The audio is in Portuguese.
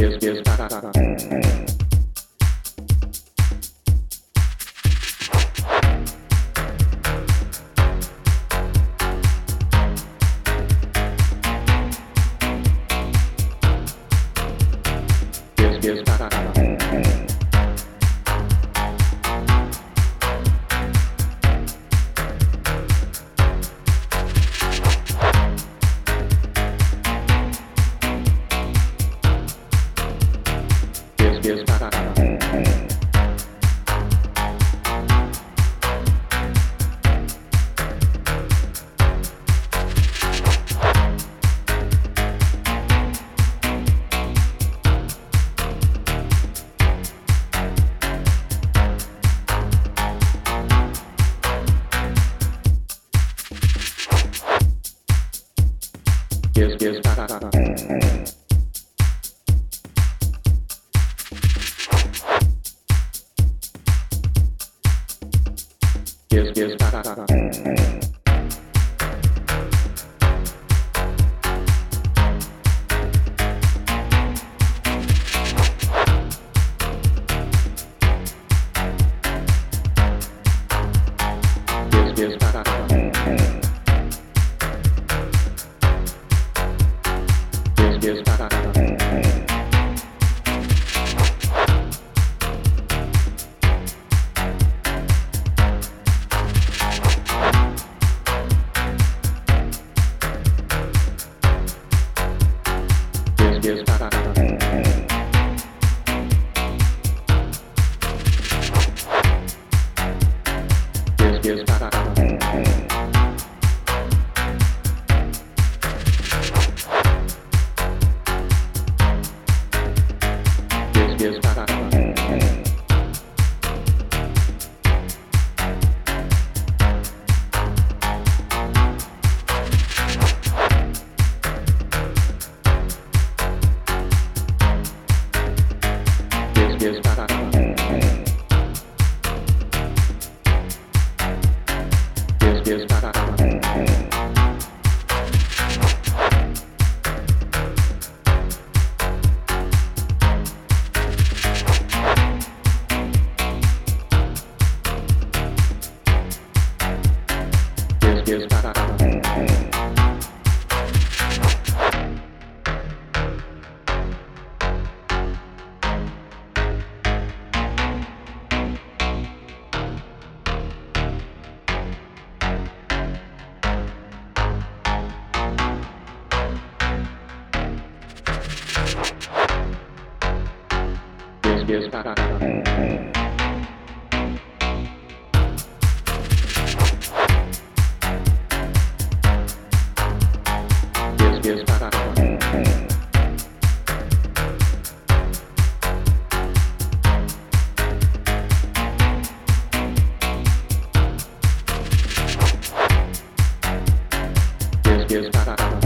yes, yes, yes, yes, Yes. Yes. Yes, yes, is Yes, yes, yes.